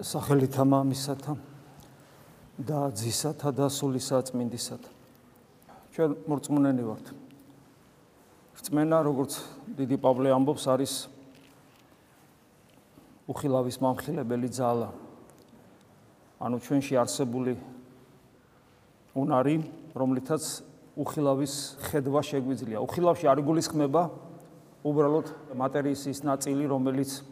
სახელითა მამისათა და ძისათა და სულისაწმინდისათა. ჩვენ მორწმუნენი ვართ. რწმენა, როგორც დიდი პავლე ამბობს, არის უხილავის მამხილებელი ძალა. ანუ ჩვენში არსებული უნარი, რომლითაც უხილავის ხედვა შეგვიძლია. უხილავში არ იგულისხმება უბრალოდ მატერიის ის ნაწილი, რომელიც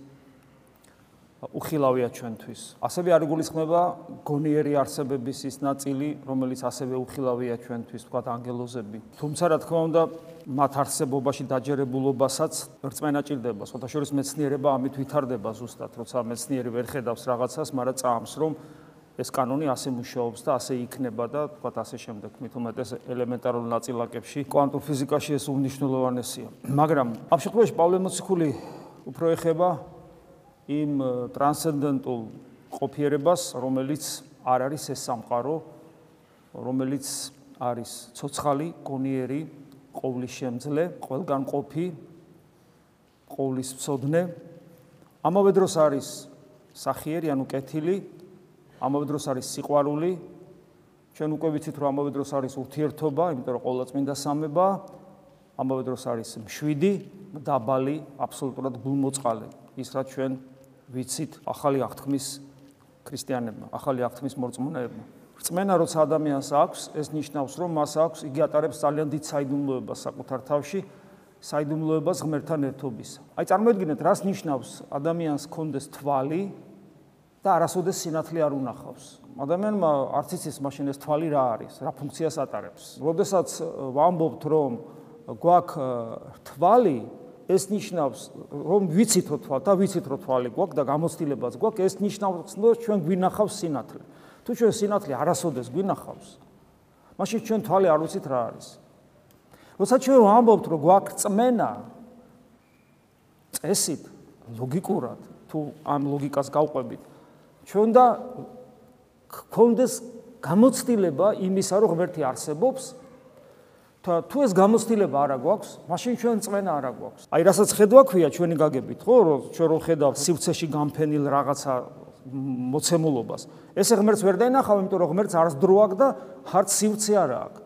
უხილავია ჩვენთვის. ასევე არ იგულისხმება გონიერი არსებების ის ნაწილი, რომელიც ასევე უხილავია ჩვენთვის, თქვათ ანგელოზები. თუმცა რა თქმა უნდა, მათ არსებობაში დაჯერებულობასაც რწმენა ჭირდება. სხვათაშორის მეცნიერება ამით ვითარდება ზუსტად, როცა მეცნიერი ვერ ხედავს რაღაცას, მაგრამ წამს, რომ ეს კანონი ასე მუშაობს და ასე იქნება და თქვათ ასე შემდეგ. მით უმეტეს ელემენტარულ ნაწილაკებში კვანტურ ფიზიკაში ეს უნიშნულოვანესია. მაგრამ ამ შემთხვევაში პავლე მოციქული უფრო ეხება იმ ტრანსცენდენტულ ყოფიერებას, რომელიც არ არის ეს სამყარო, რომელიც არის ცოცხალი, გონიერი, ყოვლის შემძლე, ყველგან ყოფი, ყოვლის მწოდნე. ამავე დროს არის სახიერი, ანუ კეთილი, ამავე დროს არის სიყვარული. ჩვენ უკვე ვიცით, რომ ამავე დროს არის ურთიერთობა, იმიტომ რომ ყოვლადწმინდა სამება, ამავე დროს არის მშვიდი, დაბალი, აბსოლუტურად გულმოწყალე. ის რაც ჩვენ ვიცით ახალი აღთქმის ქრისტიანებმა, ახალი აღთქმის მორწმუნეებმა. რწმენა როცა ადამიანს აქვს, ეს ნიშნავს, რომ მას აქვს, იგი ატარებს ძალიან დიდ საიდუმლოებას საკუთარ თავში, საიდუმლოებას ღმერთთან ერთობის. აი წარმოიდგინეთ, რას ნიშნავს ადამიანს კონდეს თვალი და არასოდეს სინათლე არ უნახავს. ადამიანმა არც იცის მაშინ ეს თვალი რა არის, რა ფუნქციას ატარებს. როდესაც ვამბობთ, რომ გვაქვს თვალი, ეს ნიშნავს რომ ვიცით რომ თვალ და ვიცით რომ თვალი გვაქვს და გამოცდილებაც გვაქვს ეს ნიშნავს რომ ჩვენ გვინახავს სინათლე. თუ ჩვენ სინათლე არასოდეს გვინახავს მაშინ ჩვენ თვალი არ ვიცით რა არის. როცა ჩვენ ვამბობთ რომ გვაქვს წმენა წესით ლოგიკურად თუ ამ ლოგიკას გავყვებით ჩვენ და გქონდეს გამოცდილება იმისა რომ ღმერთი არსებობს თუ ეს გამოცდილება არა გვაქვს, მაშინ ჩვენ წმენა არა გვაქვს. აი, რასაც ხედვა ქვია ჩვენი გაგებით, ხო, რომ ჩვენ რო ხედავ სივცეში გამფენილ რაღაცა მოცემულობას. ესე ღმერთს ვერ დაინახავ, იმიტომ რომ ღმერთს არც დრო აქვს და არც სივცე არა აქვს.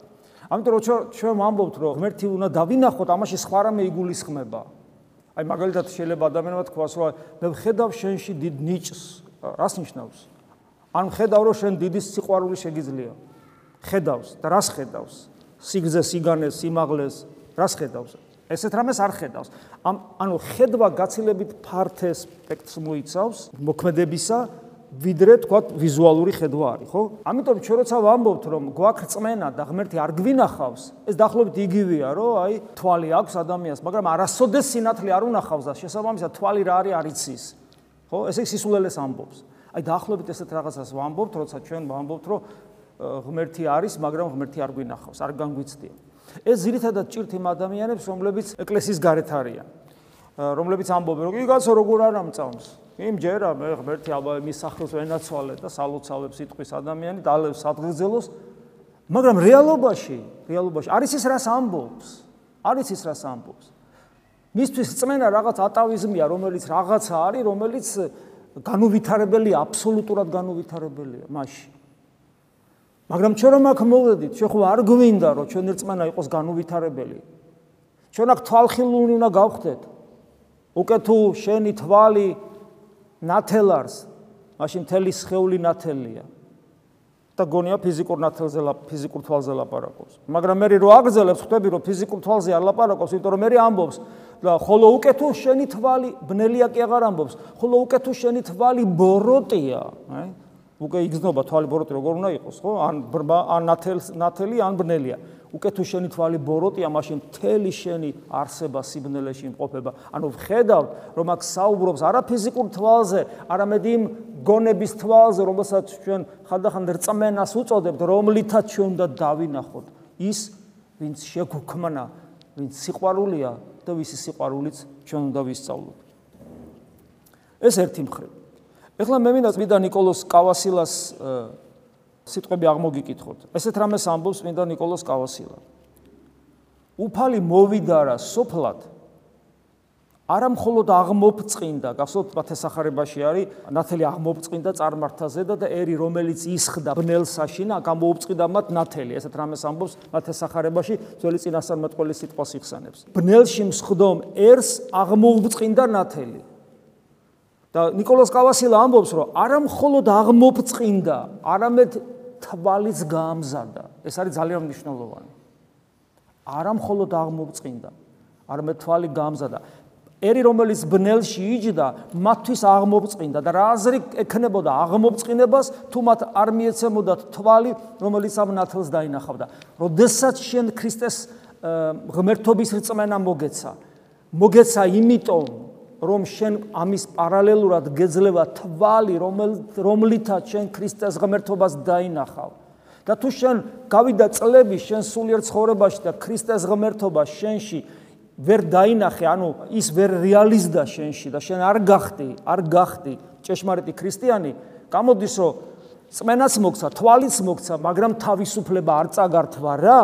ამიტომ რო ჩვენ ვამბობთ, რომ ღმერთი უნდა დავინახოთ, ამაში სხვა რამე იგულისხმება. აი, მაგალითად შეიძლება ადამიანმა თქვას, რომ მე ვხედავ შენში დიდ ნიჭს. რას ნიშნავს? ან ხედავ, რომ შენ დიდი სიყვარული შეგიძლია. ხედავს და რას ხედავს? სიგზე სიგანეს სიმაღლეს რას ხედავს? ესეთ რამეს არ ხედავს. ამ ანუ ხედვა გაცილებით ფართე სპექტრს მოიცავს მოქმედებისა ვიდრე თქვა ვიზუალური ხედვა არის ხო? ამიტომ ჩვენ როცა ვამბობთ რომ გვაქვს წმენა და ღმერთი არ გვინახავს ეს დაახლოებით იგივეა რომ აი თვალი აქვს ადამიანს მაგრამ არასოდეს სინათლე არ უნახავს და შესაბამისად თვალი რა არის არ იცის. ხო? ესე სისულელეს ამბობს. აი დაახლოებით ესეთ რაღაცას ვამბობთ როცა ჩვენ ვამბობთ რომ ღმერთი არის, მაგრამ ღმერთი არ გვინახავს, არ განგვიცდია. ეს ძირითადად ჭირთ იმ ადამიანებს, რომლებიც ეკლესიის გარეთ არიან. რომლებიც ამბობენ, რომ იგაცო როგორ არ ამწავს. იმ ჯერა მე ღმერთი აბა მის სახლს ვენაცვალე და სალოცავებს სიტყვის ადამიანი და ალევს ადგილზელოს. მაგრამ რეალობაში, რეალობაში არის ის რას ამბობს? არის ის რას ამბობს? მისთვის წმენა რაღაც ატავიზმია, რომელიც რაღაცა არის, რომელიც განუვითარებელია, აბსოლუტურად განუვითარებელია მაშინ. მაგრამ ჩვენ რომ აქ მოვედით, ჩვენ ხო არ გვინდა რომ ჩვენ ერთმანა იყოს განუვითარებელი. ჩვენ აქ თვალხილული უნდა გავხდეთ. უკვე თუ შენი თვალი ნათელარს, მაშინ თელი სხეული ნათელია. და გონია ფიზიკურ ნათელზე, ფიზიკურ თვალზე ლაპარაკობს. მაგრამ მე რო აგრძელებს, ხვდები რომ ფიზიკურ თვალზე არ ლაპარაკობს, იმიტომ რომ მე ამბობს და ხოლო უკვე თუ შენი თვალი ბნელია კი აღარ ამბობს, ხოლო უკვე თუ შენი თვალი ბოროტია, აი უკვე იგზნობა თვალი ბოროტი როგორ უნდა იყოს ხო? ან ბრმა ან ნათელს ნათელი ან ბნელია უკვე თუ შენი თვალი ბოროტია მაშინ მთელი შენი არსება სიბნელეში იმყოფება. ანუ ვხედავთ რომ აქ საუბრობს არა ფიზიკურ თვალზე არამედ იმ გონების თვალზე რომელსაც ჩვენ ხანდახან რწმენას უწოდებთ რომლითაც ჩვენ უნდა დავინახოთ. ის ვინც შეგვქმნა ვინც სიყვარულია და ვისი სიყვარულიც ჩვენ უნდა ვისწავლოთ. ეს ერთი მხრივ ეხლა მე მინდა წმინდა نيكოლოს კავასილას სიტყვები აღმოგიკითხოთ. ესეთ რამეს ამბობს წმინდა نيكოლოს კავასილა. უფალი მოვიდა რა სოფლად არა მხოლოდ აღმოფწყინდა, გახსოვთ მათესახარებაში არის ნათელი აღმოფწყინდა წარმართაზე და და ერი რომელიც ისხდა ბნელ საშინა, გამოუწყინდა მათ ნათელი. ესეთ რამეს ამბობს მათესახარებაში, ძველი წინასწარმეტყველის სიტყვას იხსენებს. ბნელში მსხდომ ერს აღმოფწყინდა ნათელი. და نيكოლას კავასილა ამბობს, რომ არა მხოლოდ აღმოფწყინდა, არამედ თვალიც გაამზარდა. ეს არის ძალიან მნიშვნელოვანი. არა მხოლოდ აღმოფწყინდა, არამედ თვალი გაამზარდა. ერი რომელიც ბნელში იჯდა, მათთვის აღმოფწყინდა და რა აზრი ექნებოდა აღმოფწყინებას, თუ მათ არ მიეცემოდათ თვალი, რომელიც ამ ნათელს დაინახავდა. როდესაც შენ ქრისტეს ღმერთობის რწმენა მოგეცა, მოგეცა იმიტომ, რომ შენ ამის პარალელურად გეძლევა თვალი, რომლითაც შენ ქრისტეს ღმერთობას დაინახავ. და თუ შენ გავიდა წლები შენ სულიერ ცხოვრებაში და ქრისტეს ღმერთობა შენში ვერ დაინახე, ანუ ის ვერ რეალიზდა შენში და შენ არ გახდი, არ გახდი ჭეშმარიტი ქრისტიანი, გამოდის რომ წმენაც მოგცა, თვალიც მოგცა, მაგრამ თავისუფლება არ წაგართვა რა?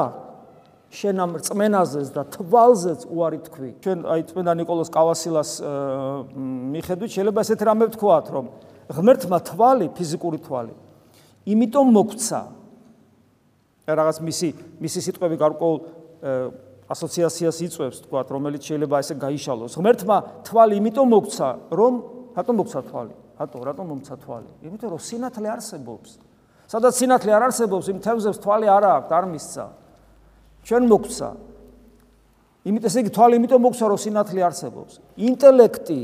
შენ ამ რწმენაზეც და თვალზეც უარი თქვი. ჩვენ აი წმინდა نيكოლოზ კავასილას მიხედვით შეიძლება ესეთ რამე ვთქვათ, რომ ღმერთმა თვალი, ფიზიკური თვალი, იმიტომ მოგცა. რაღაც მისი მისი სიტყვები გარკვეულ ასოციაციას იწვევს, თქვათ, რომელიც შეიძლება ესე გაიშალოს. ღმერთმა თვალი იმიტომ მოგცა, რომ რატომ მოგცა თვალი? რატო, რატომ მომცა თვალი? იმიტომ რომ სინათლე არსებობს. სადაც სინათლე არ არსებობს, იმ თევზებს თვალი არ აქვთ, არ მისცა. ჩვენ მოგცა. იმიტომ ესე იგი თვალი იმიტომ მოგცა, რომ სინათლე არსებობს. ინტელექტი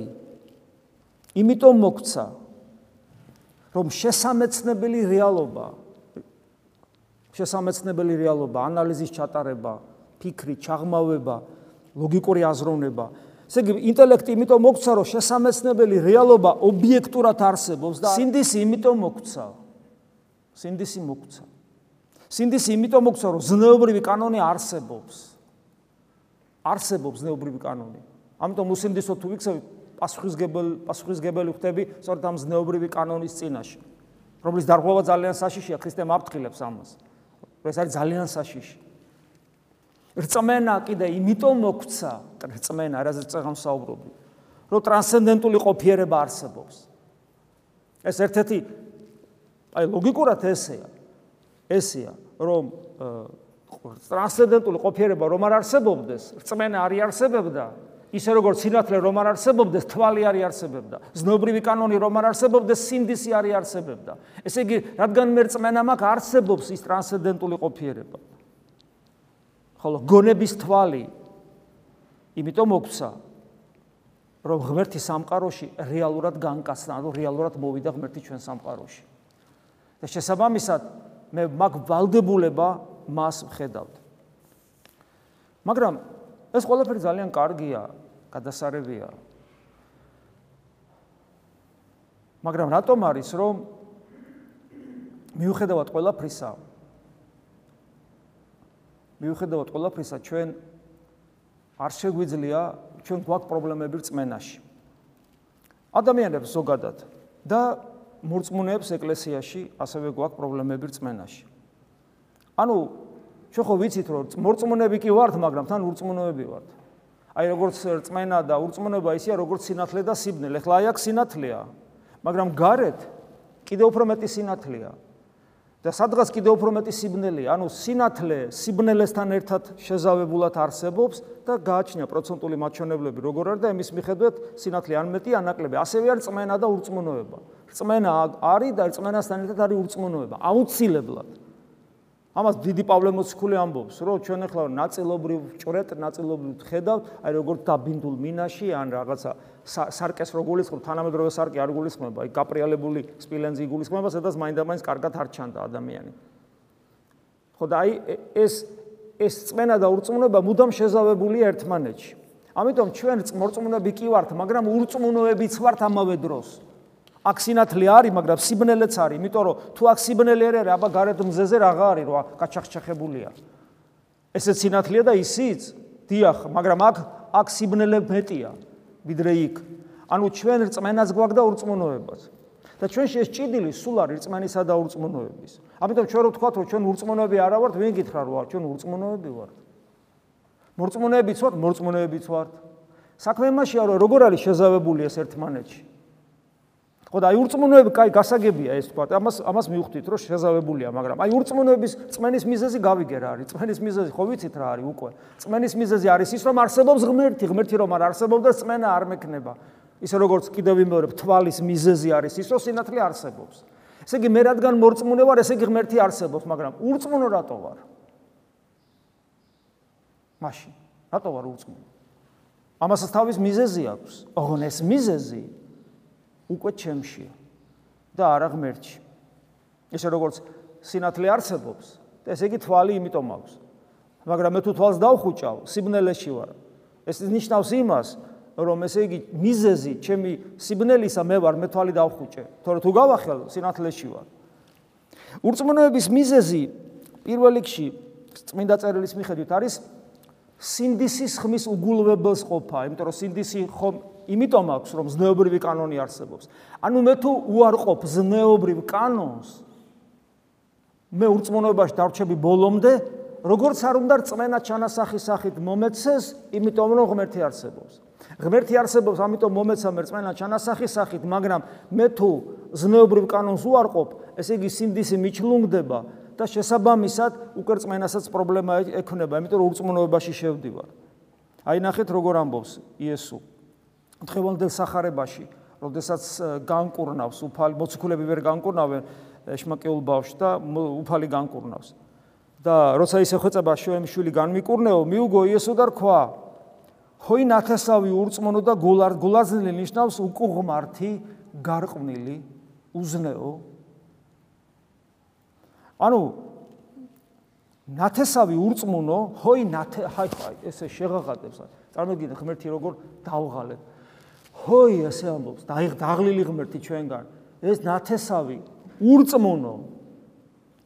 იმიტომ მოგცა, რომ შესამეცნებელი რეალობა შესამეცნებელი რეალობა, ანალიზის ჩატარება, ფიქრი, ჩაღმავება, ლოგიკური აზროვნება. ესე იგი, ინტელექტი იმიტომ მოგცა, რომ შესამეცნებელი რეალობა ობიექტურად არსებობს და სინდისი იმიტომ მოგცა. სინდისი მოგცა. სინდისი იმიტომ მოგცა, რომ ზნეობრივი კანონი არსებობს. არსებობს ზნეობრივი კანონი. ამიტომ უსინდისო თუ ვიქცევი პასუხისგებელი პასუხისგებელი ხდები სწორედ ამ ზნეობრივი კანონის წინაშე. რომლის დარღვევა ძალიან საშიშია, ქრისტემ აფრთხილებს ამას. ეს არის ძალიან საშიში. რწმენა კიდე იმიტომ მოქცა, რწმენა, რაზეც წეგან საუბრობდი, რომ ტრანსცენდენტული ყოფიერება არსებობს. ეს ერთ-ერთი აი ლოგიკურად ესეა. ესეა, რომ ტრანსცენდენტული ყოფიერება რომ არ არსებობდეს, რწმენა არ იარსებებდა, ისე როგორც სინათლე რომ არ არსებობდეს, თვალი არ იარსებებდა, ზნობრივი კანონი რომ არ არსებობდეს, სინდისი არ იარსებებდა. ესე იგი, რადგან მე რწმენა მაქვს, არსებობს ის ტრანსცენდენტული ყოფიერება. ხოლო გონების თვალი იმიტომ მოგცა რომ ღმერთი სამყაროში რეალურად განკაცნა, ანუ რეალურად მოვიდა ღმერთი ჩვენ სამყაროში. და შესაბამისად მე მაგ ვალდებულება მას ვხედავთ. მაგრამ ეს ყველაფერი ძალიან კარგია, გადასარევია. მაგრამ რატომ არის რომ მიუხედავად ყველაფრისა, მიუხედავად ყველაფრისა ჩვენ არ შეგვიძლია ჩვენ გვაქვს პრობლემები რწმენაში ადამიანებს ზოგადად და მორწმუნეებს ეკლესიაში ასევე გვაქვს პრობლემები რწმენაში. ანუ ჩვენ ხო ვიცით რომ მორწმუნეები კი ვართ მაგრამ თან ურწმუნოები ვართ. აი როგორც რწმენა და ურწმუნოება ისეა როგორც სინათლე და სიბნელე ხლა აი აქ სინათლეა. მაგრამ გარეთ კიდევ უფრო მეტი სინათლეა. და სადღაც კიდევ უფრო მეტი სიბნელეა, ანუ სინათლე სიბნელესთან ერთად შეზავებულად არსებობს და გააჩნია პროცენტული მაჩვენებლები, როგორ არის და იმის მიხედვით სინათლე ან მეტი ან ნაკლები. ასევე არის წმენა და ურწმუნოება. წმენა არის და წმენასთან ერთად არის ურწმუნოება, აუცილებლად. ამას დიდი პავლე მოციქული ამბობს, რომ ჩვენ ახლა ნაწილობრივ ჭრეთ, ნაწილობრივ ხედავთ, აი როგორ დაბინდულ მინაში ან რაღაცა სარკეს რო გულისხმობ, თანამედროვე სარკე არ გულისხმობა, აი კაპრიალებული სპილენზი გულისხმობა, სადაც მაინდა-მაინც კარგად არ ჩანდა ადამიანი. ხო და აი ეს ეს წმენა და ურწმუნოება მუდამ შეზავებულია ერთმანეთში. ამიტომ ჩვენ მორწმუნეები კი ვართ, მაგრამ ურწმუნოებიც ვართ ამავე დროს. აქ სინათლე არის, მაგრამ სიბნელეც არის, იმიტომ რომ თუ აქ სიბნელე არ არის, აბა გარეთ მზეზე რაღა არის, რა კაჩახჩახებულია. ესეც სინათლეა და ისიც, დიახ, მაგრამ აქ აქ სიბნელე მეტია. ვიდრე იქ. ანუ ჩვენ რწმენას გვაქვს და ურწმუნოებაც. და ჩვენში ეს ჭიდილი სულ არის რწმენისა და ურწმუნოების. ამიტომ ჩვენ რო ვთქვათ, რომ ჩვენ ურწმუნოები არა ვართ, ვინ გითხრა რომ ჩვენ ურწმუნოები ვართ? მორწმუნეებიც ვართ, მორწმუნეებიც ვართ. საქმე იმაშია, რომ როგორ არის შეზავებული ეს ერთმანეთში. ხო და აი ურწმუნოები კაი გასაგებია ეს თქვა. ამას ამას მივხვდით, რომ შეზავებულია, მაგრამ აი ურწმუნოების წმენის მიზეზი გავიგე რა არის. წმენის მიზეზი ხო ვიცით რა არის უკვე. წმენის მიზეზი არის ის, რომ არსებობს ღმერთი, ღმერთი რომ არ არსებობს, წმენა არ მექნება. ისე როგორც კიდევ ვიმეორებ, თვალის მიზეზი არის ის, რომ სინათლე არსებობს. ესე იგი მე რადგან მორწმუნე ვარ, ესე იგი ღმერთი არსებობს, მაგრამ ურწმუნო რატო ვარ? მაშინ, რატო ვარ ურწმუნო? ამასაც თავის მიზეზი აქვს. ოღონ ეს მიზეზი უკვე ჩემშია და არა ღმერთში. ესე როგორც სინათლე არსებობს, ესე იგი თვალი იმიტომ აქვს. მაგრამ მე თუ თვალს დავხუჭავ, სიბნელეში ვარ. ეს ნიშნავს იმას, რომ ესე იგი მიზეზი ჩემი სიბნელისა მე ვარ, მე თვალი დავხუჭე. თორე თუ გავახელ, სინათლეში ვარ. ურწმუნოების მიზეზი პირველ რიგში წმინდა წერილის მიხედვით არის სინდისის ხმის უგულვებელს ყოფა, იმიტომ რომ სინდისი ხომ იმიტომ აქვს, რომ ზნეობრივი კანონი არსებობს. ანუ მე თუ უარყოფ ზნეობრივ კანონს, მე ურწმუნოებაში დარჩები ბოლომდე, როგორც არ უნდა რწმენა ჩანასახის სახით მომეცეს, იმიტომ რომ ღმერთი არსებობს. ღმერთი არსებობს, ამიტომ მომეცა მე რწმენა ჩანასახის სახით, მაგრამ მე თუ ზნეობრივ კანონს უარყოფ, ესე იგი სინდისი მიჩლუნდება და შესაბამისად უკვე წმენასაც პრობლემა ექნება, იმიტომ რომ ურწმუნოებაში შევდივარ. აი ნახეთ როგორ ამბობს იესო თხევანდელ сахарებაში, როდესაც განკურნავს უფალი, მოციქულები ვერ განკურნავენ ეშმაკეულ ბავშვს და უფალი განკურნავს. და როცა ის ეხვეწება შოემშვილი განმიკურნეო, მიუგო იესო და რქვა: ჰოი ნათესავი ურწმუნო და გულარ გულაძნილი ნიშნავს უკუღმართი, გარყვნილი, უზნეო ანუ ნათესავი ურწმუნო, ჰოი ნათე, ჰაი, ესე შეღაღადებს. წარმოგიდგენ ღმერთი როგორ დავღალებ. ჰოი ასე ამბობს. დაიღ დაღლილი ღმერთი ჩვენგან. ეს ნათესავი ურწმუნო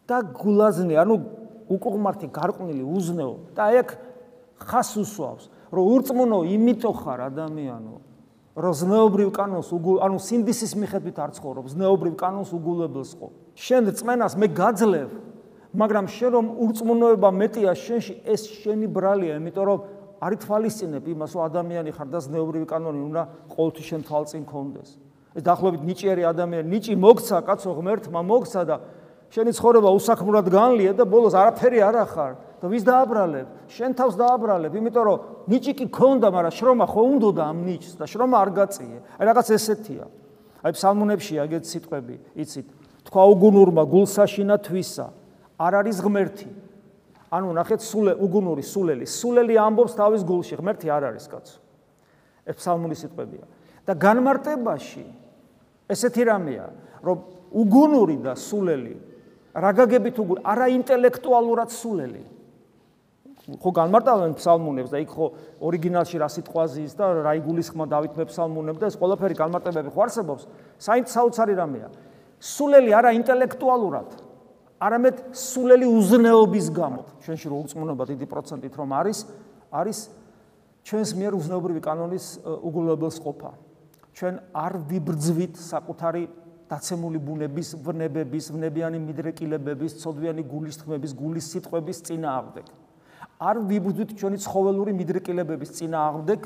და გულაზნე ანუ უკუღმართი გარყვნილი უზნეო. და ეგ ხას უსვავს რომ ურწმუნო იმითო ხარ ადამიანო. რომ ზნეობრივ კანონს უგულ ანუ სინდისის მიხედვით არ ცხოვრობ ზნეობრივ კანონს უგულებელს ხო შენ წმენას მე გაძლევ მაგრამ შენ რომ ურწმუნოება მეტია შენში ეს შენი ბრალია იმიტომ რომ არ ითვალისწინებ იმას, რომ ადამიანი ხარ და ზნეობრივი კანონი უნდა ყოველთვის შენ თვალწინ კონდეს. ეს დაახლოებით ნიჭიერი ადამიანი, ნიჭი მოგცა, კაცო ღმერთმა მოგცა და შენი ცხოვრება უსაქმურად განლია და ბოლოს არაფერი არ ახარ და ვის დააბრალებ? შენ თავს დააბრალებ, იმიტომ რომ ნიჭი კი ქონდა, მაგრამ შრომა ხო უნდოდა ამ ნიჭს და შრომა არ გაწიე. აი რაღაც ესეთია. აი ფსალმუნებში აგეთ სიტყვები, იცით? თქვა უგუნურმა გულსაშინა თვისა, არ არის ღმერთი. ანუ ნახეთ სულე უგუნური სულელი. სულელი ამბობს თავის გულში ღმერთი არ არის კაცო. ეს ფსალმური სიტყვებია. და განმარტებაში ესეთი რამეა რომ უგუნური და სულელი რა გაგებით უგუნ არა ინტელექტუალურად სულელი. ხო განმარტავენ ფსალმუნებს და იქ ხო ორიგინალში რა სიტყვაზის და რა იგულისხმა დავით მე ფსალმუნებს და ეს ყველაფერი განმარტებები ხო არსებობს? საინტერესო რამეა სულელი არა ინტელექტუალურად არამედ სულელი უზნეობის გამო. ჩვენში რო უწმუნობა დიდი პროცენტით რომ არის არის ჩვენს მიერ უზნეობრივი კანონის უგულებელს ყოფა ჩვენ არ ვიბრძვით საკუთარი დაცემული ბუნების ვნებების ვნებიანი მიდრეკილებების ცოდვიანი გულის თქმების გულის სიტყვების წინააღმდეგ. არ ვიბრძვით ჩვენი ცხოველური მიდრეკილებების წინააღმდეგ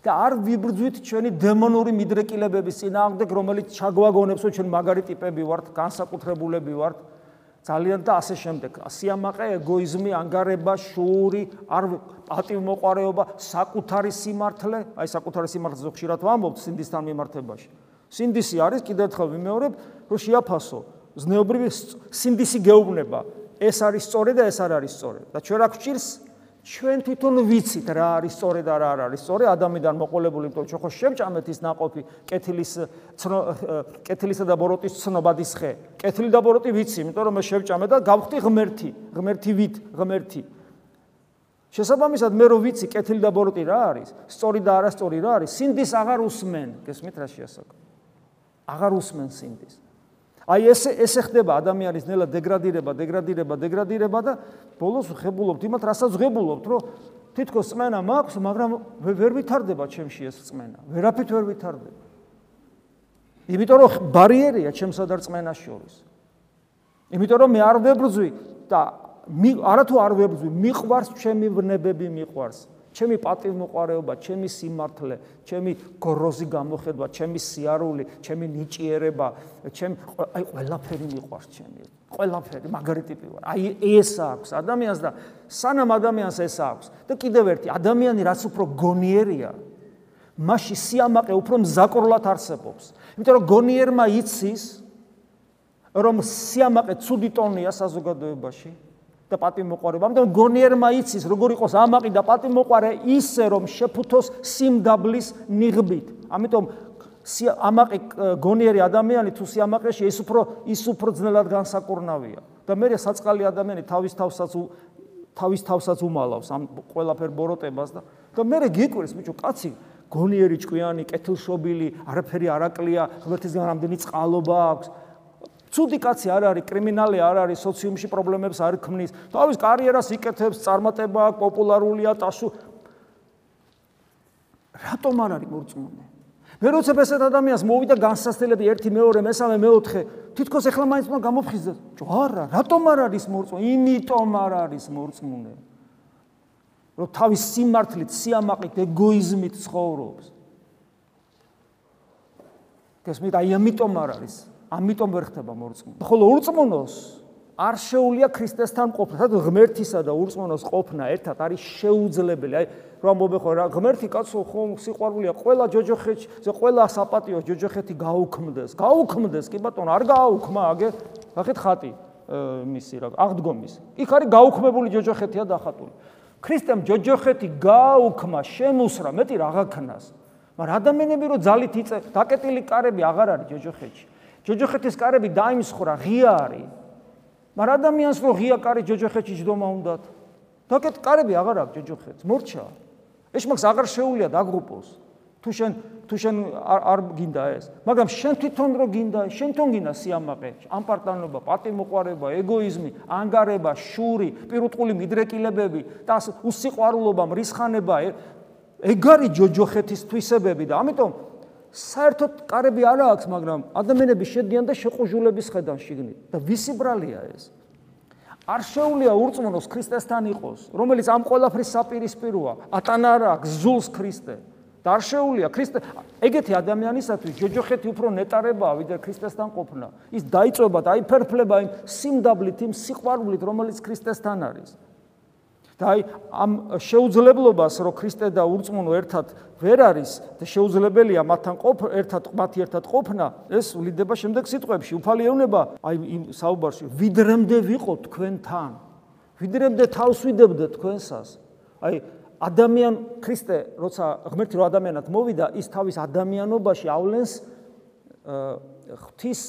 და არ ვიბრძვით ჩვენი დემონური მიდრეკილებების წინააღმდეგ რომელიც ჩაგვაგონებს რომ ჩვენ მაგარი ტიპები ვართ განსაკუთრებულები ვართ ძალიან და ასე შემდეგ. სიამაყე, ეგოიზმი, ანგარება, შუური, არ პატივმოყარეობა, საკუთარი სიმართლე, აი საკუთარი სიმართლე ზოგშირად ვამბობთ სინდისთან მიმართებაში. სინდისი არის კიდევ ერთხელ ვიმეორებ, რომ შეაფასო ზნეობრივი სინდისი გეუბნება. ეს არის სწორი და ეს არ არის სწორი. და ჩვენ რა გვჭირს? ჩვენ თვითონ ვიცით რა არის სწორი და რა არ არის სწორი ადამიანთან მოყოლებული იმიტომ რომ ხო შემჭამეთის ناقოფი კეთილის კეთილისა და ბოროტის ცნობადის ხე. კეთილი და ბოროტი ვიცი იმიტომ რომ მე შევჭამე და გავხდი ღმერთი ღმერთი ვით ღმერთი. შესაბამისად მე რო ვიცი კეთილი და ბოროტი რა არის სწორი და არასწორი რა არის სინდის აღარ უსმენ. გესმით რა შეასაკო? აღარ უსმენ სინდის. აი ეს ესე ხდება ადამიანის ნელა დეგრადირება, დეგრადირება, დეგრადირება და ბოლოს ხებულობთ იმათ, რასაც ღებულობთ, რომ თითქოს წმენა მაქვს, მაგრამ ვერ ვითარდება ჩემში ეს წმენა. ვერაფრით ვერ ვითარდება. იმიტომ რომ ბარიერია ჩემსა და წმენას შორის. იმიტომ რომ მე არ ვებრძვი და არათუ არ ვებრძვი, მიყვარს ჩემი ვნებები, მიყვარს. ჩემი პატივმოყარეობა, ჩემი სიმართლე, ჩემი გროზი გამოხედვა, ჩემი სიარული, ჩემი ნიჭიერება, ჩემ აი ყველაფერი მიყვარს ჩემი. ყველაფერი მაგარი ტიპი ვარ. აი ეს აქვს ადამიანს და სანამ ადამიანს ეს აქვს და კიდევ ერთი ადამიანი რაც უფრო გონიერია, მასში სიამაყე უფრო მზაკრულად არსებობს. იმიტომ რომ გონიერმა იცის რომ სიამაყე ცუდი ტონია საზოგადოებაში და პატიმოყარეობა. ამიტომ გონიერმა იცის როგორ იყოს ამაყი და პატიმოყარე ისე რომ შეფუთოს სიმდაბლის ნიღბით. ამიტომ ამაყი გონიერი ადამიანი თუ სიამაყეში ის უფრო ის უფრო ძნელად განსაკურნავია. და მე საწყალი ადამიანი თავის თავსაც თავის თავსაც უმალავს ამ ყველაფერ ბოროტებას და და მე გიკვირს ბიჭო კაცი გონიერი ჭკვიანი, კეთილშობილი, არაფერი არაკლია, ღმერთისგან რამდენი წყალობა აქვს. ცუდი კაცი არ არის, კრიმინალი არ არის, სოციუმში პრობლემებს არ ქმნის. თავის კარიერას იკეთებს, წარმატება აქვს, პოპულარულია, ტასუ. რატომ არ არის მორწმუნე? მე როცა ესეთ ადამიანს მოვიდა განსასწრებელი 1 2 მესამე მეოთხე, თითქოს ეხლა მაინც უნდა გამოფხიზდეს. ჯო არა, რატომ არ არის მორწმუნე? იმიტომ არ არის მორწმუნე. რომ თავის სიმართლით, სიამაყით, ეგოიზმით ცხოვრობს. გესმით, აი ამიტომ არ არის. ამიტომ ვერ ხდება მორწმუნე. ხოლო ურწმუნოს არ შეუულია ქრისტესთან ყოფნა. სადაც ღმერთისა და ურწმუნოს ყოფნა ერთად არის შეუძლებელი. აი რომ მობეხო რა ღმერთი კაცო ხომ სიყვარულია ყველა ჯოჯოხეთში, ზე ყველა საპატიო ჯოჯოხეთი გაუქმდეს. გაუქმდეს კი ბატონო, არ გააუქმა აგე. ახეთ ხატი მისი რა აღდგომის. იქ არის გაუქმებული ჯოჯოხეთია დახატული. ქრისტემ ჯოჯოხეთი გააუქმა, შემოსრა, მეტი რაღა ქნას. მაგრამ ადამიანები რო ძალით იწე, დაკეტილი კარები აღარ არის ჯოჯოხეთში. ჯოჯოხეთის კარები დაიმსხრა, ღია არის. მაგრამ ადამიანს რო ღია კარი ჯოჯოხეთში ჯდომა უნდათ. დაკეტ კარები აღარ აქვს ჯოჯოხეთს, მორჩა. ეს მაგს აღარ შეუულია დაგრუპოს. თუ შენ თუ შენ არ არ გინდა ეს მაგრამ შენ თვითონ რო გინდა შენ თვითონ გინდა სიამაყე ამპარტანობა პატიმოყარება ეგოიზმი ანგარება შური პირუტყული მიდრეკილებები და უსიყვარულობა მრისხანება ეგ არის ჯოჯოხეთის თვისებები და ამიტომ საერთოდ კარები არ აქვს, მაგრამ ადამიანები შედიან და შეყუჟულების ხედან შიგნით. და ვისი ბრალია ეს? არ შეუძლია ურწმუნოს ქრისტესთან იყოს, რომელიც ამ ყველაფრის საპირისპიროა. ატანა არ აქვს ზულს ქრისტე. და არ შეუძლია ქრისტე ეგეთი ადამიანისათვის ჯოჯოხეთი უფრო ნეტარებაა ვიდრე ქრისტესთან ყოფნა. ის დაიწვება და აიფერფლება იმ სიმდაბლით, იმ სიყვარულით, რომელიც ქრისტესთან არის. და აი ამ შეუძლებლობას რომ ქრისტე და ურწმუნო ერთად ვერ არის და შეუძლებელია მათთან ყოფ ერთად მათი ერთად ყოფნა ეს ვლიდება შემდეგ სიტყვებში. უფალი ეუბნება აი იმ საუბარში ვიდრემდე ვიყო თქვენთან. ვიდრემდე თავს ვიდებდე თქვენსას. აი ადამიან ქრისტე როცა ღმერთი რო ადამიანად მოვიდა ის თავის ადამიანობაში ავლენს ღვთის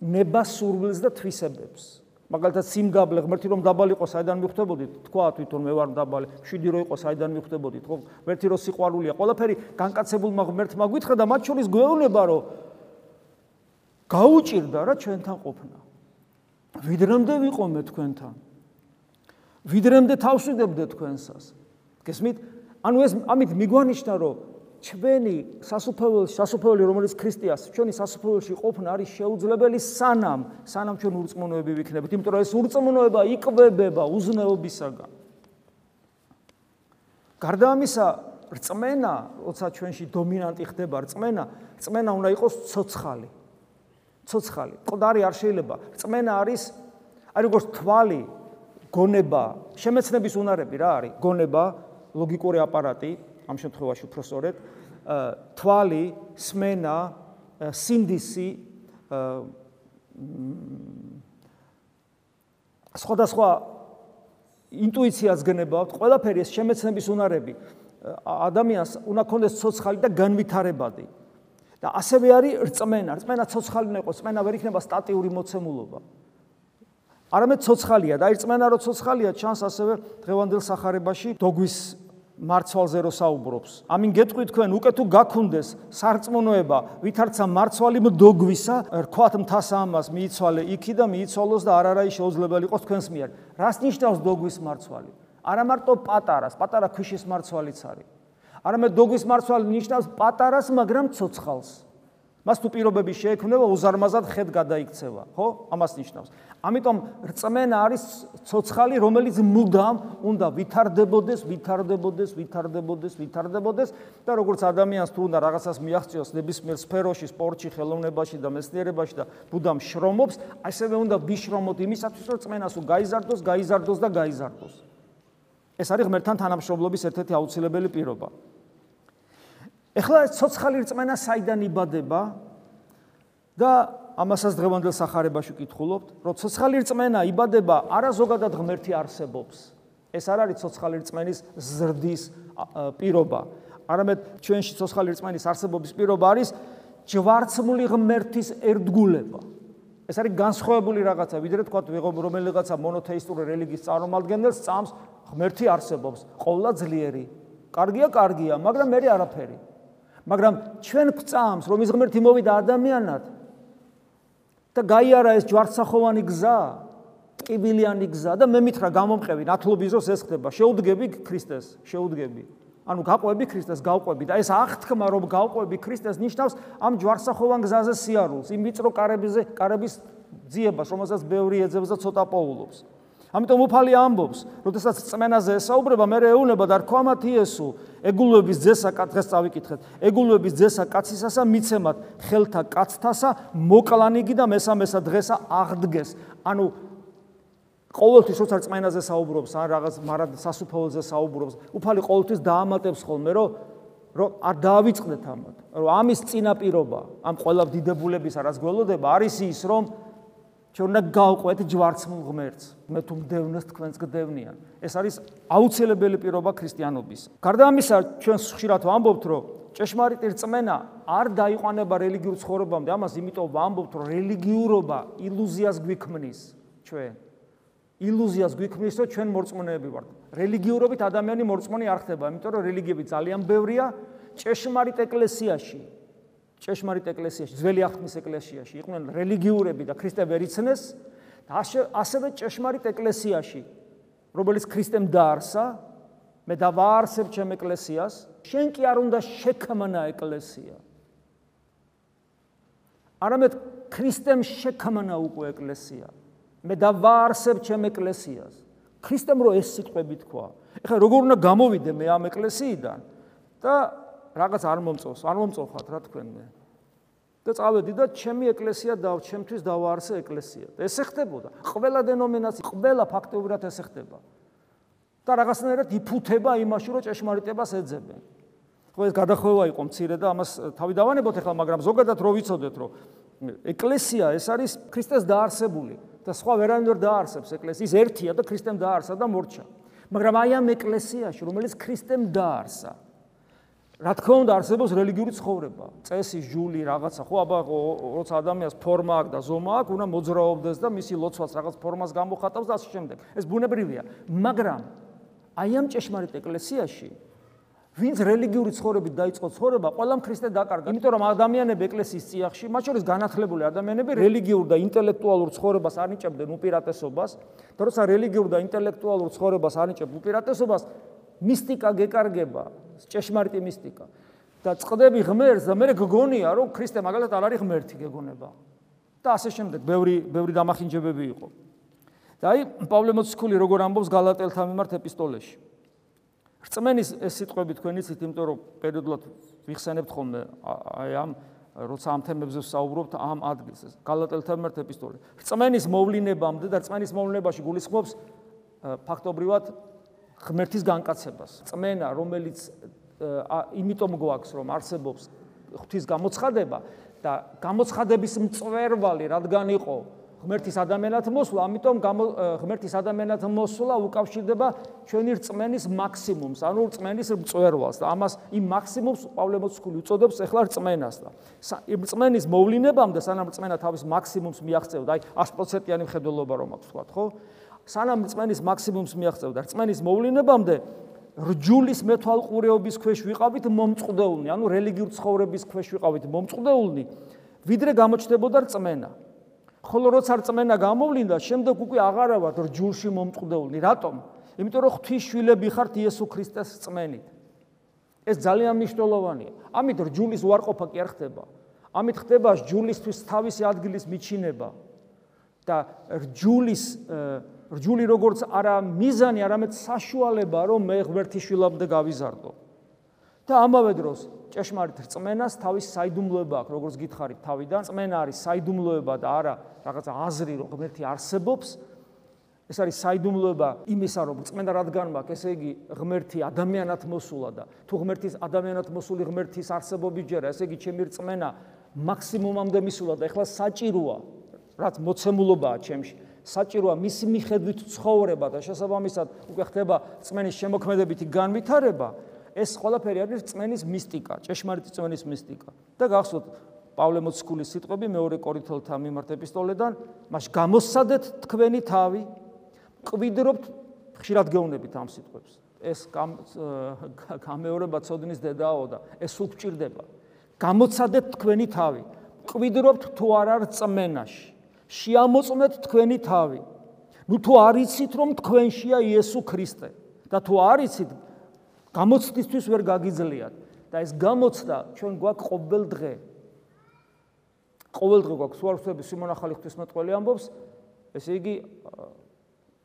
ნებასურვილს და თვისებებს მაგალითად სიმგაბლე ღმერთი რომ დაბალი იყო საიდან მიხვდებოდით თქვა თვითონ მე ვარ დაბალი. შვიდი რო იყო საიდან მიხვდებოდით ხო ღმერთი რო სიყვარულია ყველაფერი განკაცებულმა ღმერთმა გითხრა და მათ შორის გვეუბნება რომ გაუჭირდა რა ჩვენთან ყოფნა. ვიდრემდე ვიყო მე თქვენთან. ვიდრემდე თავსვიდებდე თქვენსას გესმით? ანუ ეს ამით მიგვანიშნა, რომ ჩვენი სასופელში, სასופელი რომელიც ქრისტიას, ჩვენი სასופელში ყოფნა არის შეუძლებელი სანამ, სანამ ჩვენ ურწმუნოები ვიქნებით, იმიტომ რომ ეს ურწმუნოება იკვებება უზნეობისაგან. გარდა ამისა, რწმენა, როცა ჩვენში დომინანტი ხდება რწმენა, რწმენა უნდა იყოს ცოცხალი. ცოცხალი. ყდარი არ შეიძლება. რწმენა არის აი როგორც თვალი, გონება, შემეცნების უნარები რა არის? გონება, ლოგიკური აპარატი, ამ შემთხვევაში უფრო სწორედ, თვალი, სმენა, სინდისი, სხვადასხვა ინტუიციას გნებავთ, ყველაფერი ეს შემეცნების უნარები ადამიანს უნდა კონდეს ცოცხალი და განვითარებადი. და ასევე არის რწმენა, რწმენა ცოცხალი უნდა იყოს, რწმენა ვერ იქნება სტატიური მოცემულობა. არამედ ცოცხალია და აი რწმენა რო ცოცხალია, ჩანს ასევე დღევანდელ სახარებაში დოგვის მარცვალზე რო საუბრობს. ამინ გეტყვით თქვენ უკვე თუ გაქუნდეს სარწმუნოება, ვითარცა მარცვალი მდოგვისა, რქვათ მთასა ამას მიიცვალე იქი და მიიცვალოს და არარაი შეუძლებელი იყოს თქვენს მიერ. რას ნიშნავს დოგვის მარცვალი? არა მარტო პატარას, პატარა ქვიშის მარცვალიც არის. არამედ დოგვის მარცვალი ნიშნავს პატარას, მაგრამ ცოცხალს. მას თუ პირობები შეექმნება, უზარმაზად ხედ გადაიქცევა, ხო? ამას ნიშნავს. ამიტომ რწმენა არის ცოცხალი, რომელიც მუდამ უნდა ვითარდებოდეს, ვითარდებოდეს, ვითარდებოდეს, ვითარდებოდეს და როგორც ადამიანს თუ უნდა რაღაცას მიაღწიოს ნებისმიერ სფეროში, სპორტში, ხელოვნებაში და მეცნიერებაში და მუდამ შრომობს, ასევე უნდა ვიშრომოთ იმისათვის, რომ რწმენას უ გაიზარდოს, გაიზარდოს და გაიზარდოს. ეს არის ღმერთთან თანამშრომლობის ერთ-ერთი აუცილებელი პირობა. ეხლა ცოცხალი რწმენა საიდან იბადება და ამასაც დღევანდელ სახარებაში ვკითხულობთ, რომ ცოცხალი რწმენა იბადება არა ზოგადად ღმერთი არსებობს. ეს არ არის ცოცხალი რწმენის ზრდის პირობა. არამედ ჩვენში ცოცხალი რწმენის არსებობის პირობა არის ჯვარცმული ღმერთის ერთგულება. ეს არის განსხვავებული რაღაცა, ვიდრე თქვა რომელიღაცა მონოთეისტური რელიგიის წარმომადგენელს წამს ღმერთი არსებობს, ყოვლა ძლიერი. კარგია, კარგია, მაგრამ მე არაფერი. მაგრამ ჩვენ გვწამს რომ ის ღმერთი მოვიდა ადამიანად. და გაიარა ეს ჯვარცახოვანი გზა ტკიბილიანი გზა და მე მითხრა გამომყევი ნათლობის დროს ეს ხდება. შეუდგები ქრისტეს შეუდგები. ანუ გაყვები ქრისტეს გავყვები და ეს აღთქმა რომ გავყვები ქრისტეს ნიშნავს ამ ჯვარცახოვან გზაზე სიარულს იმ ვიწრო კარებიზე კარების ძიებას რომელსაც ბევრი ეძებს და ცოტა პოულობს ამიტომ უფალი ამბობს, როდესაც წმენაზე ესაუბრება, მე ეუნება და რქვამათ იესო, ეგულების ძესა კაცს წავიკითხეთ. ეგულების ძესა კაცისასა მიცემათ ხელთა კაცთასა მოკლანიგი და მესამესა დღესა აღდგეს. ანუ ყოველთვის როცა წმენაზე საუბრობს, ან რაღაც მარად სასუფეველზე საუბრობს, უფალი ყოველთვის დაამატებს ხოლმე, რომ რომ არ დაავიწყდეთ ამათ. რომ ამის წინაპირობა, ამ ყველა დიდებულების არას გველოდება, არის ის, რომ ჩვენ უნდა გავყვეთ ჯვარცმულ ღმერთს. მე თუ მდევნოს თქვენს გდევნიან. ეს არის აუცილებელი პირობა ქრისტიანობის. გარდა ამისა, ჩვენ ხშირად ვამბობთ, რომ ჭეშმარიტი რწმენა არ დაიყვანება რელიგიურ ცხოვრებამდე. ამას იმიტომ ვამბობთ, რომ რელიგიურობა ილუზიას გვიქმნის ჩვენ. ილუზიას გვიქმნის, რომ ჩვენ მორწმუნეები ვართ. რელიგიურობით ადამიანი მორწმუნე არ ხდება, იმიტომ რომ რელიგიები ძალიან ბევრია ჭეშმარიტ ეკლესიაში. ჭეშმარიტ ეკლესიაში, ძველი ახთმის ეკლესიაში იყვნენ რელიგიურები და ქრისტე ვერ იცნეს და ასევე ჭეშმარიტ ეკლესიაში, რომელიც ქრისტემ დაარსა, მე დავაარსებ ჩემ ეკლესიას, შენ კი არ უნდა შექმნა ეკლესია. არამედ ქრისტემ შექმნა უკვე ეკლესია. მე დავაარსებ ჩემ ეკლესიას. ქრისტემ რო ეს სიტყვები თქვა. ეხლა როგორ უნდა გამოვიდე მე ამ ეკლესიიდან და რაღაც არ მომწონს, არ მომწონხათ რა თქვენ მე. და წავედი და ჩემი ეკლესია და ჩემთვის დავაარსე ეკლესია. ესე ხდებოდა. ყველა დენომინაცია, ყველა ფაქტობრივად ესე ხდება. და რაღაცნაირად იფუთება იმაში, რომ ჭეშმარიტებას ეძებენ. ხო ეს გადახვევა იყო მცირე და ამას თავი დავანებოთ ახლა, მაგრამ ზოგადად რო ვიცოდეთ, რომ ეკლესია ეს არის ქრისტეს დაარსებული და სხვა ვერანაირ ვერ დაარსებს ეკლესიის ერთია და ქრისტემ დაარსა და მორჩა. მაგრამ აი ამ ეკლესიაში, რომელიც ქრისტემ დაარსა, რა თქმა უნდა არსებობს რელიგიური ცხოვრება, წესი, ჟული, რაღაცა, ხო, აბა როცა ადამიანს ფორმა აქვს და ზომა აქვს, უნდა მოძრაობდეს და მისი ლოცვაც რაღაც ფორმას გამოხატავს და ასე შემდეგ. ეს ბუნებრივია, მაგრამ აი ამ ჭეშმარიტ ეკლესიაში ვინც რელიგიური ცხოვრებით დაიწყო ცხოვრება, ყველამ ქრისტე დაკარგა, იმიტომ რომ ადამიანები ეკლესიის წიაღში, მათ შორის განათლებული ადამიანები რელიგიურ და ინტელექტუალურ ცხოვრებას არნიჭებდნენ უპირატესობას, და როცა რელიგიურ და ინტელექტუალურ ცხოვრებას არნიჭებ უპირატესობას, მისტიკა გეკარგება, ჭეშმარიტი მისტიკა. და წqdები ღმერთს და მე გგონია რომ ქრისტე მაგალითად არ არის ღმერთი გეგონება. და ასე შემდეგ, ბევრი ბევრი დამახინჯებები იყო. და აი პავლე მოციქული როგორ ამბობს გალატელთა მიმართ ეპისტოლეში. რწმენის ეს სიტყვები თქვენ იცით, იმიტომ რომ პერიოდულად ვიხსენებთ ხოლმე აი ამ როცა ამ თემებზე ვსაუბრობთ ამ ადგილს. გალატელთა მიმართ ეპისტოლე. რწმენის მოვლინებამდე და რწმენის მოვლინებაში გულისხმობს ფაქტობრივად ღმერთის განკაცებას. წმენა, რომელიც იმიტომ გვაქვს, რომ არსებობს ღვთის გამოცხადება და გამოცხადების მწვერვალი რადგან იყო ღმერთის ადამიანად მოსვლა, ამიტომ ღმერთის ადამიანად მოსვლა უკავშირდება ჩვენი რწმენის მაქსიმუმს, ანუ რწმენის მწვერვალს და ამას იმ მაქსიმუმს პავლე მოციქული უწოდებს ახლა რწმენას და რწმენის მოვლინებამდე სანამ რწმენა თავის მაქსიმუმს მიაღწევდა, აი 100%-იანი მხედველობა რომ აქვს თქვა, ხო? სანამ რწმენის მაქსიმუმს მიაღწევდა რწმენის მოვლინებამდე რჯულის მეთვალყურეობის ქვეშ ვიყავით მომწყდეულნი, ანუ რელიგიურ ცხოვრების ქვეშ ვიყავით მომწყდეულნი, ვიდრე გამოჩნდებოდა რწმენა. ხოლო როცა რწმენა გამოვლინდა, შემდეგ უკვე აღარა ვართ რჯულში მომწყდეულნი. რატომ? იმიტომ რომ ღვთის შვილები ხართ იესო ქრისტეს რწმენით. ეს ძალიან მნიშვნელოვანია. ამით რჯულის უარყოფა კი არ ხდება. ამით ხდება ჯულისთვის თავისი ადგილის მიჩინება და რჯულის რჯული როგორც არა მიზანი, არამედ საშუალება, რომ მე ღმერთის შვილამდე გავიზარდო. და ამავე დროს ჭეშმარიტ რწმენას თავის საიდუმლოება აქვს, როგორც გითხარით თავიდან, რწმენა არის საიდუმლოება და არა რაღაცა აზრი, რომ ღმერთი არსებობს. ეს არის საიდუმლოება იმისა, რომ რწმენა რადგან მაქვს, ესე იგი ღმერთი ადამიანად მოსულა და თუ ღმერთის ადამიანად მოსული ღმერთის არსებობის ჯერა, ესე იგი ჩემი რწმენა მაქსიმუმამდე მისულა და ეხლა საჭიროა, რაც მოცემულობაა ჩემში. საჭიროა მისი მიხედვით ცხოვრება და შესაბამისად უკვე ხდება რწმენის შემოქმედებითი განვითარება. ეს ყველაფერი არის რწმენის მისტიკა, ჭეშმარიტი რწმენის მისტიკა. და გახსოვთ პავლე მოციქულის სიტყვები მეორე კორინთელთა მიმართ ეპისტოლედან, მას გამოსადეთ თქვენი თავი, ყვიდრობთ ხშირად გეუბნებით ამ სიტყვებს. ეს გამეორება ცოდნის დედაო და ეს სულ გჭირდება. გამოცადეთ თქვენი თავი, ყვიდრობთ თუ არა რწმენაში. შეამოწმეთ თქვენი თავი. ნუ თუ არიცით რომ თქვენშია იესო ქრისტე და თუ არიცით გამოცდისთვის ვერ გაგიძლიათ. და ეს გამოცდა ჩვენ გვაქვს ყოველ დღე. ყოველ დღე გვაქვს უარსები სიმონ ახალი ღვთისმეტყველი ამბობს ესე იგი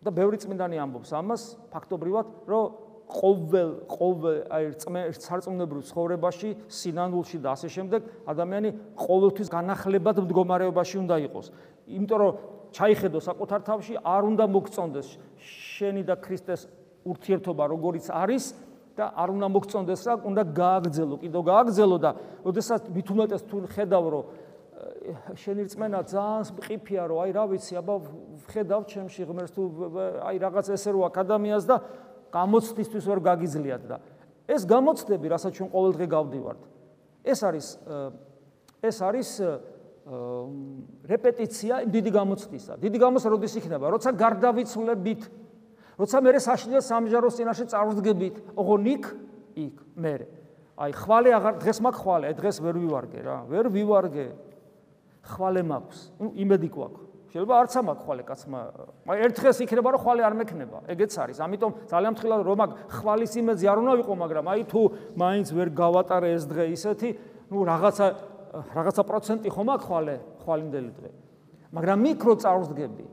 და ბევრი წმინდანი ამბობს ამას ფაქტობრივად რომ ყოველ ყოველ აი წმე სარწმუნოებრივ ცხოვრებაში სინანულში და ასე შემდეგ ადამიანი ყოველთვის განახლებად მდგომარეობაში უნდა იყოს იმიტომ რომ ჩაიხედო საკუთარ თავში არ უნდა მოგწონდეს შენი და ქრისტეს ურთიერთობა როგორიც არის და არ უნდა მოგწონდეს რა უნდა გააგზელო კიდო გააგზელო და ოდესაც მით უმეტეს თუ ხედავ რომ შენი რწმენა ძალიან მყიფია რომ აი რა ვიცი აბა ხედავ ჩემში ღმერთს თუ აი რაღაც ესე რო აქ ადამიანს და გამოცდისთვის ვერ გაგიძლიათ და ეს გამოცდები რასაც ჩვენ ყოველდღე გავდივართ ეს არის ეს არის რეპეტიცია დიდი გამოცდისა. დიდი გამოცდა როდის იქნება? როცა გარდავიცვლებით, როცა მე საშინელ სამჯაროს წინაშე წარვდგებით, ოღონ იქ, იქ, მე. აი, ხვალე აღარ დღეს მაქვს ხვალე, აი დღეს ვერ ვივარგე რა, ვერ ვივარგე. ხვალე მაქვს. ნუ იმედი გვაქვს. შეიძლება არც ამაქვს ხვალე კაცმა. აი ერთ დღეს იქნება რომ ხვალე არ მექნება. ეგეც არის. ამიტომ ძალიან მთლად რომ მაგ ხვალის იმედზე არ უნდა ვიყო, მაგრამ აი თუ მაინც ვერ გავატარე ეს დღე ისეთი, ნუ რაღაცა რაღაცა პროცენტი ხომ აქვს ხვალე ხვალინდელი დღე? მაგრამ მიკრო წარსდგები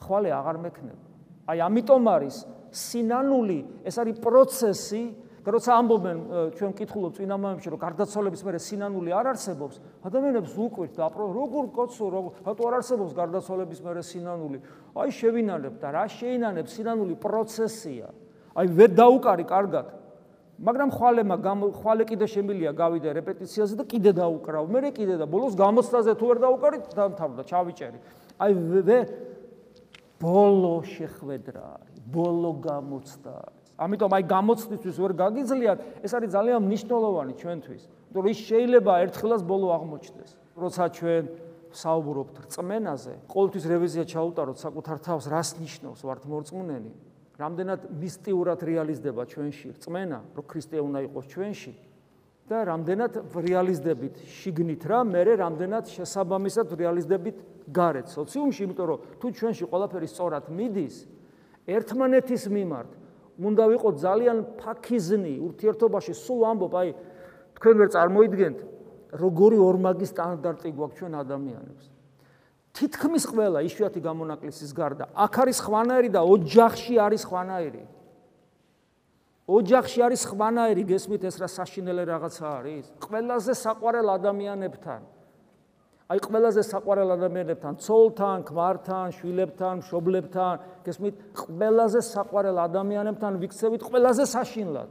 ხვალე აღარ მექნება. აი ამიტომ არის სინანული ეს არის პროცესი და როცა ამბობენ ჩვენ კითხულობ წინამამებში რომ გარდაცვალების მერე სინანული არ არსებობს ადამიანებს უკვირთ და როგორ კოცო რატო არ არსებობს გარდაცვალების მერე სინანული? აი შევინანებ და რა შეინანებ სინანული პროცესია. აი ვერ დაუკარი კარგად მაგრამ ხვალემა ხვალე კიდე შემილია გავიდე რეპეტიციაზე და კიდე დაუკრავ. მე კიდე და ბოლოს გამოცდაზე თუ ვერ დაუკარი, დამთავრდა, ჩავიჭერი. აი ვე ბოლო შეხვედრა არის, ბოლო გამოცდა არის. ამიტომ აი გამოცდისთვის ვერ გაგიძლიათ, ეს არის ძალიან მნიშვნელოვანი ჩვენთვის. იმიტომ რომ ის შეიძლება ერთხელაც ბოლო აღმოჩნდეს. როცა ჩვენ საუბრობთ რწმენაზე, ყოველთვის რევიზია ჩაუტაროთ საკუთარ თავს, რას ნიშნავს ვართ მორწმუნენი. რამდენად მისტიურად რეალიზდება ჩვენში რწმენა, რომ ქრისტე უნდა იყოს ჩვენში და რამდენად რეალიზდებით შიგნით რა, მე რამდენად შესაბამისად რეალიზდებით გარეთ სოციუმში, იმიტომ რომ თუ ჩვენში ყველაფერი სწორად მიდის, ერთმანეთის მიმართ უნდა ვიყოთ ძალიან ფაქიზნი ურთიერთობაში, სულ ამბობ, აი თქვენ ვერ წარმოიდგენთ, როგორი ორმაგი სტანდარტი გვაქვს ჩვენ ადამიანებს. თითქმის ყველა იშვიათი გამონაკლისის გარდა აქ არის ხვანაერი და ოჯახში არის ხვანაერი. ოჯახში არის ხვანაერი, გესმით ეს რა საშინელი რაღაცა არის? ყველაზე საყვარელ ადამიანებთან. აი ყველაზე საყვარელ ადამიანებთან, ცოლთან, ქმართან, შვილებთან, მშობლებთან, გესმით, ყველაზე საყვარელ ადამიანებთან ვიქცევით ყველაზე საშინლად.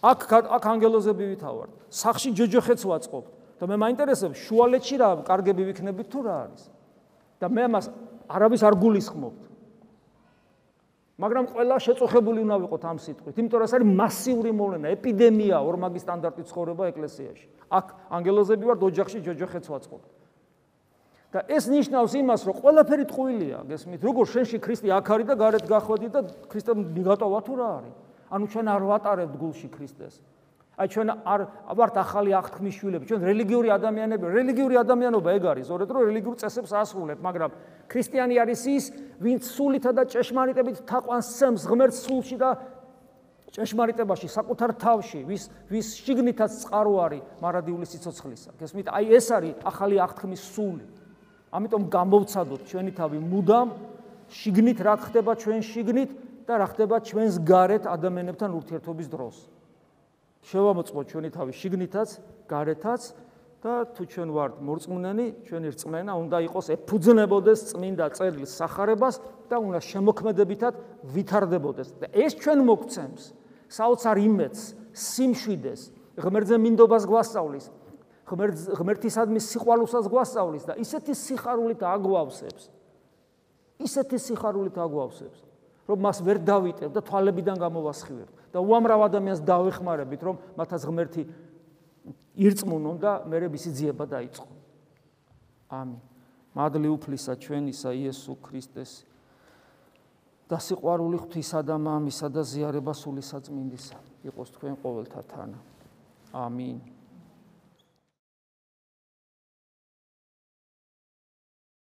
აქ აქ ანგელოზები ვითავართ. სახში ჯოჯოხეთს ვაწყობთ. და მე მაინტერესებს შუალეთში რა კარგები ვიქნებით თუ რა არის? და მე ამას არავის არ გულისხმობთ. მაგრამ ყველა შეწუხებული უნდა ვიყოთ ამ სიტყვით. იმიტომ რომ ეს არის მასიური მოვლენა ეპიდემია ორმაგი სტანდარტი ცხოვრება ეკლესიაში. აქ ანგელოზები ვართ ოჯახში ჯოჯოხეთს ვაწყობ და ეს ნიშნავს იმას რომ ყველაფერი ტყუილია გესმით? როგორ შენში ქრისტე აქ არის და გარეთ გახვედი და ქრისტემ მიგატოვა თუ რა არის? ანუ ჩვენ არ ვატარებთ გულში ქრისტეს აი ჩვენ არ ვართ ახალი აღთქმის შვილები, ჩვენ რელიგიური ადამიანები, რელიგიური ადამიანობა ეგ არის, სწორედ რომ რელიგიურ წესებს ასრულებ, მაგრამ ქრისტიანი არის ის, ვინც სულითა და ჭეშმარიტებით თაყვანს სცემს ღმერთს სულში და ჭეშმარიტებაში საკუთარ თავში ვის ვის შიგნითაც წყარო არის მარადიული სიცოცხლისა. გესმით? აი ეს არის ახალი აღთქმის სული. ამიტომ გამოვცადოთ ჩვენი თავი მუდამ შიგნით რა ხდება ჩვენ შიგნით და რა ხდება ჩვენს გარეთ ადამიანებთან ურთიერთობის დროს. შევამოწმოთ ჩვენი თავი შიგნითაც, გარეთაც და თუ ჩვენ ვართ მორწმუნენი, ჩვენი რწმენა უნდა იყოს ეფუძნებოდეს წმინდა წერილს სახარებას და უნდა შემოქმედებითად ვითარდებოდეს. და ეს ჩვენ მოგცემს საოცარ იმედს, სიმშვიდეს, ღმერთზე მინდობას გვასწავლის, ღმერთისადმი სიყვარულსაც გვასწავლის და ისეთი სიხარულით აგვავსებს. ისეთი სიხარულით აგვავსებს, რომ მას ვერ დავიტევ და თვალებიდან გამოვასხივებ და უამრავ ადამიანს დავეხმარებით, რომ მათაც ღმერთი ირწმუნონ და მერე მისი ძიება დაიწყო. ამინ. მადლი უფლისა ჩვენისა იესო ქრისტეს და სიყვარული ღვთისა და მამისა და ზიარება სული საწმინდისა იყოს თქვენ ყოველთა თანა. ამინ.